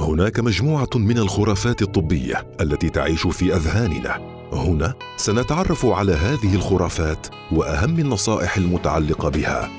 هناك مجموعة من الخرافات الطبية التي تعيش في أذهاننا. هنا سنتعرف على هذه الخرافات وأهم النصائح المتعلقة بها.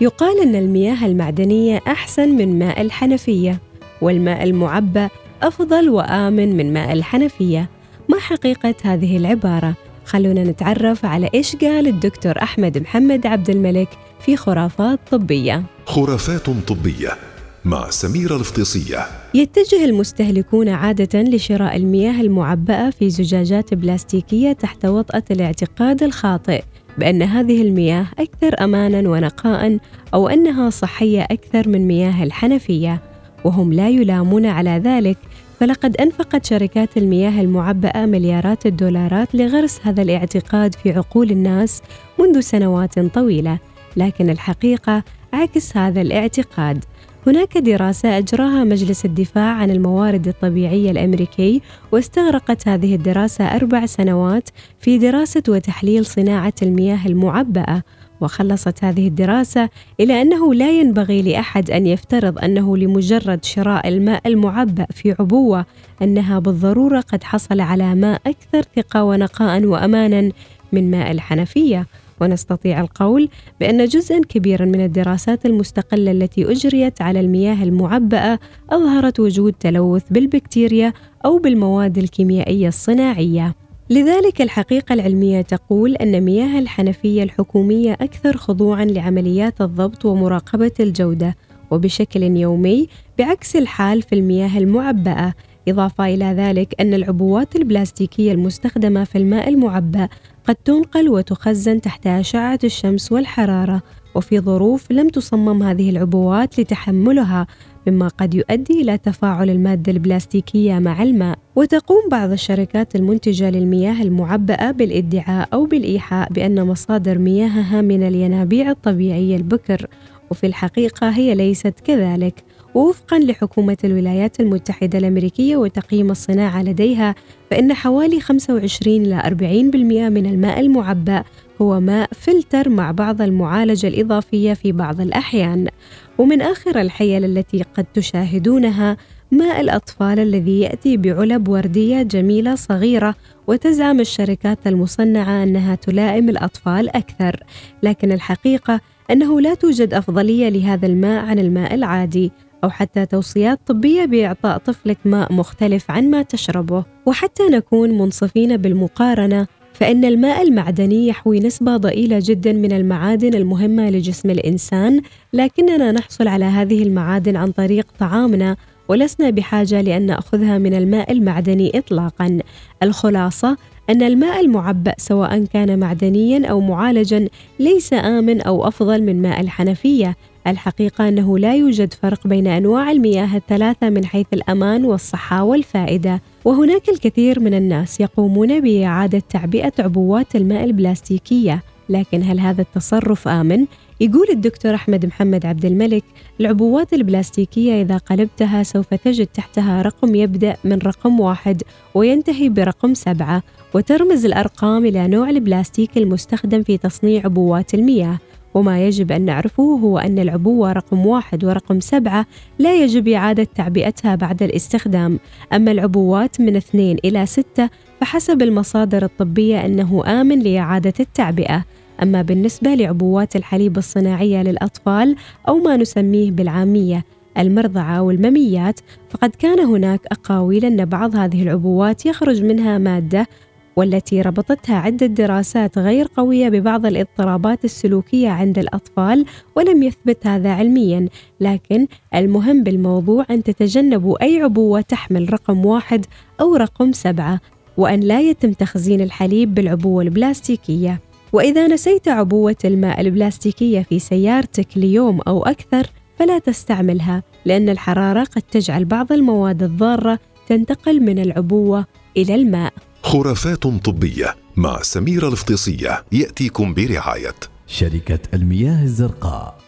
يقال أن المياه المعدنية أحسن من ماء الحنفية والماء المعبى أفضل وآمن من ماء الحنفية. ما حقيقة هذه العبارة؟ خلونا نتعرف على إيش قال الدكتور أحمد محمد عبد الملك في خرافات طبية. خرافات طبية. مع سميرة الفطيسية يتجه المستهلكون عادة لشراء المياه المعبأة في زجاجات بلاستيكية تحت وطأة الاعتقاد الخاطئ بأن هذه المياه أكثر أماناً ونقاءً أو أنها صحية أكثر من مياه الحنفية. وهم لا يلامون على ذلك فلقد أنفقت شركات المياه المعبأة مليارات الدولارات لغرس هذا الاعتقاد في عقول الناس منذ سنوات طويلة. لكن الحقيقة عكس هذا الاعتقاد. هناك دراسة أجراها مجلس الدفاع عن الموارد الطبيعية الأمريكي واستغرقت هذه الدراسة أربع سنوات في دراسة وتحليل صناعة المياه المعبأة. وخلصت هذه الدراسة إلى أنه لا ينبغي لأحد أن يفترض أنه لمجرد شراء الماء المعبأ في عبوة أنها بالضرورة قد حصل على ماء أكثر ثقة ونقاء وأمانا من ماء الحنفية. ونستطيع القول بأن جزءا كبيرا من الدراسات المستقلة التي أجريت على المياه المعبأة أظهرت وجود تلوث بالبكتيريا أو بالمواد الكيميائية الصناعية. لذلك الحقيقة العلمية تقول أن مياه الحنفية الحكومية أكثر خضوعا لعمليات الضبط ومراقبة الجودة وبشكل يومي بعكس الحال في المياه المعبأة إضافة إلى ذلك أن العبوات البلاستيكية المستخدمة في الماء المعبأ قد تنقل وتخزن تحت أشعة الشمس والحرارة وفي ظروف لم تصمم هذه العبوات لتحملها مما قد يؤدي إلى تفاعل المادة البلاستيكية مع الماء. وتقوم بعض الشركات المنتجة للمياه المعبأة بالإدعاء أو بالإيحاء بأن مصادر مياهها من الينابيع الطبيعية البكر وفي الحقيقة هي ليست كذلك. ووفقا لحكومة الولايات المتحدة الأمريكية وتقييم الصناعة لديها فإن حوالي 25 إلى 40% من الماء المعبأ هو ماء فلتر مع بعض المعالجة الإضافية في بعض الأحيان. ومن آخر الحيل التي قد تشاهدونها ماء الأطفال الذي يأتي بعلب وردية جميلة صغيرة وتزعم الشركات المصنعة أنها تلائم الأطفال أكثر. لكن الحقيقة أنه لا توجد أفضلية لهذا الماء عن الماء العادي. أو حتى توصيات طبية بإعطاء طفلك ماء مختلف عن ما تشربه. وحتى نكون منصفين بالمقارنة فإن الماء المعدني يحوي نسبة ضئيلة جدا من المعادن المهمة لجسم الإنسان لكننا نحصل على هذه المعادن عن طريق طعامنا ولسنا بحاجة لأن نأخذها من الماء المعدني إطلاقا. الخلاصة أن الماء المعبأ سواء كان معدنيا أو معالجا ليس آمن أو أفضل من ماء الحنفية الحقيقة أنه لا يوجد فرق بين أنواع المياه الثلاثة من حيث الأمان والصحة والفائدة وهناك الكثير من الناس يقومون بإعادة تعبئة عبوات الماء البلاستيكية لكن هل هذا التصرف آمن؟ يقول الدكتور أحمد محمد عبد الملك العبوات البلاستيكية إذا قلبتها سوف تجد تحتها رقم يبدأ من رقم واحد وينتهي برقم سبعة وترمز الأرقام إلى نوع البلاستيك المستخدم في تصنيع عبوات المياه وما يجب أن نعرفه هو أن العبوة رقم واحد ورقم سبعة لا يجب إعادة تعبئتها بعد الاستخدام. أما العبوات من اثنين إلى ستة فحسب المصادر الطبية أنه آمن لإعادة التعبئة. أما بالنسبة لعبوات الحليب الصناعية للأطفال أو ما نسميه بالعامية المرضعة والمميات فقد كان هناك أقاويل أن بعض هذه العبوات يخرج منها مادة والتي ربطتها عدة دراسات غير قوية ببعض الاضطرابات السلوكية عند الأطفال ولم يثبت هذا علميا. لكن المهم بالموضوع أن تتجنبوا أي عبوة تحمل رقم واحد أو رقم سبعة وأن لا يتم تخزين الحليب بالعبوة البلاستيكية. وإذا نسيت عبوة الماء البلاستيكية في سيارتك ليوم أو أكثر فلا تستعملها لأن الحرارة قد تجعل بعض المواد الضارة تنتقل من العبوة إلى الماء. خرافات طبية مع سميرة الفطيسية يأتيكم برعاية. شركة المياه الزرقاء.